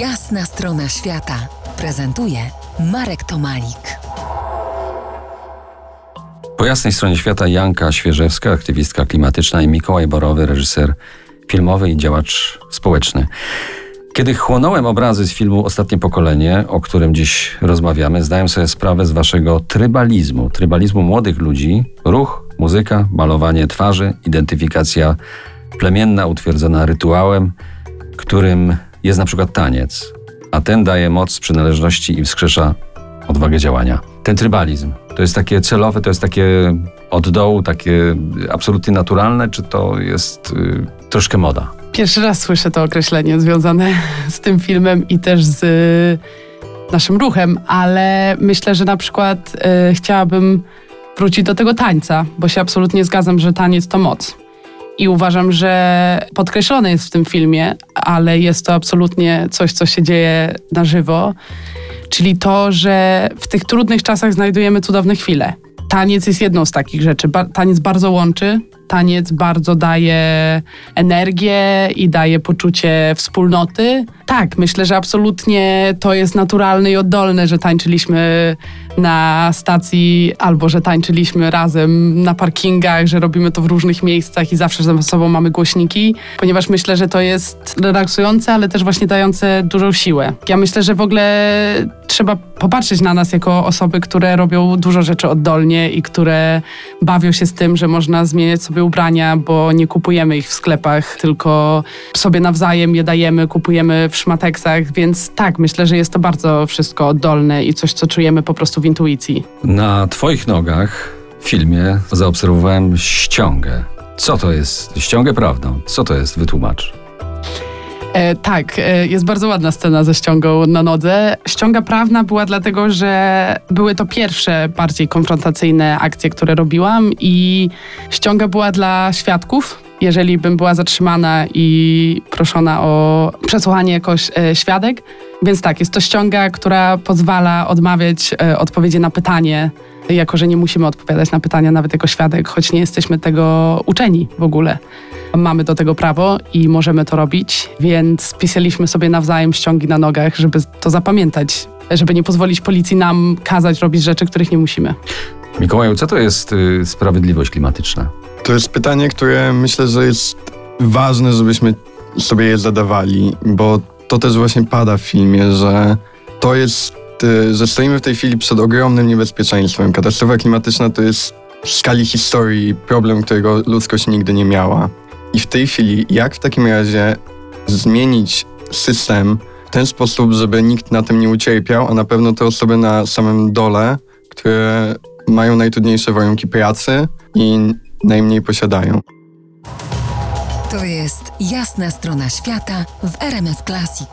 Jasna strona świata prezentuje Marek Tomalik. Po jasnej stronie świata Janka Świeżewska, aktywistka klimatyczna i Mikołaj Borowy, reżyser filmowy i działacz społeczny. Kiedy chłonąłem obrazy z filmu Ostatnie Pokolenie, o którym dziś rozmawiamy, zdałem sobie sprawę z waszego trybalizmu, trybalizmu młodych ludzi, ruch, muzyka, malowanie twarzy, identyfikacja plemienna utwierdzona rytuałem, którym jest na przykład taniec, a ten daje moc przynależności i wskrzesza odwagę działania. Ten trybalizm to jest takie celowe, to jest takie od dołu, takie absolutnie naturalne, czy to jest y, troszkę moda? Pierwszy raz słyszę to określenie związane z tym filmem i też z y, naszym ruchem, ale myślę, że na przykład y, chciałabym wrócić do tego tańca, bo się absolutnie zgadzam, że taniec to moc. I uważam, że podkreślone jest w tym filmie, ale jest to absolutnie coś, co się dzieje na żywo. Czyli to, że w tych trudnych czasach znajdujemy cudowne chwile. Taniec jest jedną z takich rzeczy. Ba taniec bardzo łączy, taniec bardzo daje energię i daje poczucie wspólnoty. Tak, myślę, że absolutnie to jest naturalne i oddolne, że tańczyliśmy na stacji albo że tańczyliśmy razem na parkingach, że robimy to w różnych miejscach i zawsze ze sobą mamy głośniki, ponieważ myślę, że to jest relaksujące, ale też właśnie dające dużą siłę. Ja myślę, że w ogóle trzeba popatrzeć na nas jako osoby, które robią dużo rzeczy oddolnie i które bawią się z tym, że można zmieniać sobie ubrania, bo nie kupujemy ich w sklepach, tylko sobie nawzajem je dajemy, kupujemy w szmateksach, więc tak, myślę, że jest to bardzo wszystko oddolne i coś, co czujemy po prostu w intuicji. Na Twoich nogach w filmie zaobserwowałem ściągę. Co to jest? Ściągę prawdą. Co to jest? Wytłumacz. E, tak, e, jest bardzo ładna scena ze ściągą na nodze. Ściąga prawna była dlatego, że były to pierwsze bardziej konfrontacyjne akcje, które robiłam i ściąga była dla świadków. Jeżeli bym była zatrzymana i proszona o przesłuchanie jakoś e, świadek. Więc tak, jest to ściąga, która pozwala odmawiać e, odpowiedzi na pytanie jako że nie musimy odpowiadać na pytania nawet jako świadek, choć nie jesteśmy tego uczeni w ogóle. Mamy do tego prawo i możemy to robić, więc pisaliśmy sobie nawzajem ściągi na nogach, żeby to zapamiętać, żeby nie pozwolić policji nam kazać robić rzeczy, których nie musimy. Mikołaju, co to jest y, sprawiedliwość klimatyczna? To jest pytanie, które myślę, że jest ważne, żebyśmy sobie je zadawali, bo to też właśnie pada w filmie, że to jest Y, że stoimy w tej chwili przed ogromnym niebezpieczeństwem. Katastrofa klimatyczna to jest w skali historii problem, którego ludzkość nigdy nie miała. I w tej chwili, jak w takim razie zmienić system w ten sposób, żeby nikt na tym nie ucierpiał, a na pewno te osoby na samym dole, które mają najtrudniejsze warunki pracy i najmniej posiadają. To jest jasna strona świata w RMS Classic.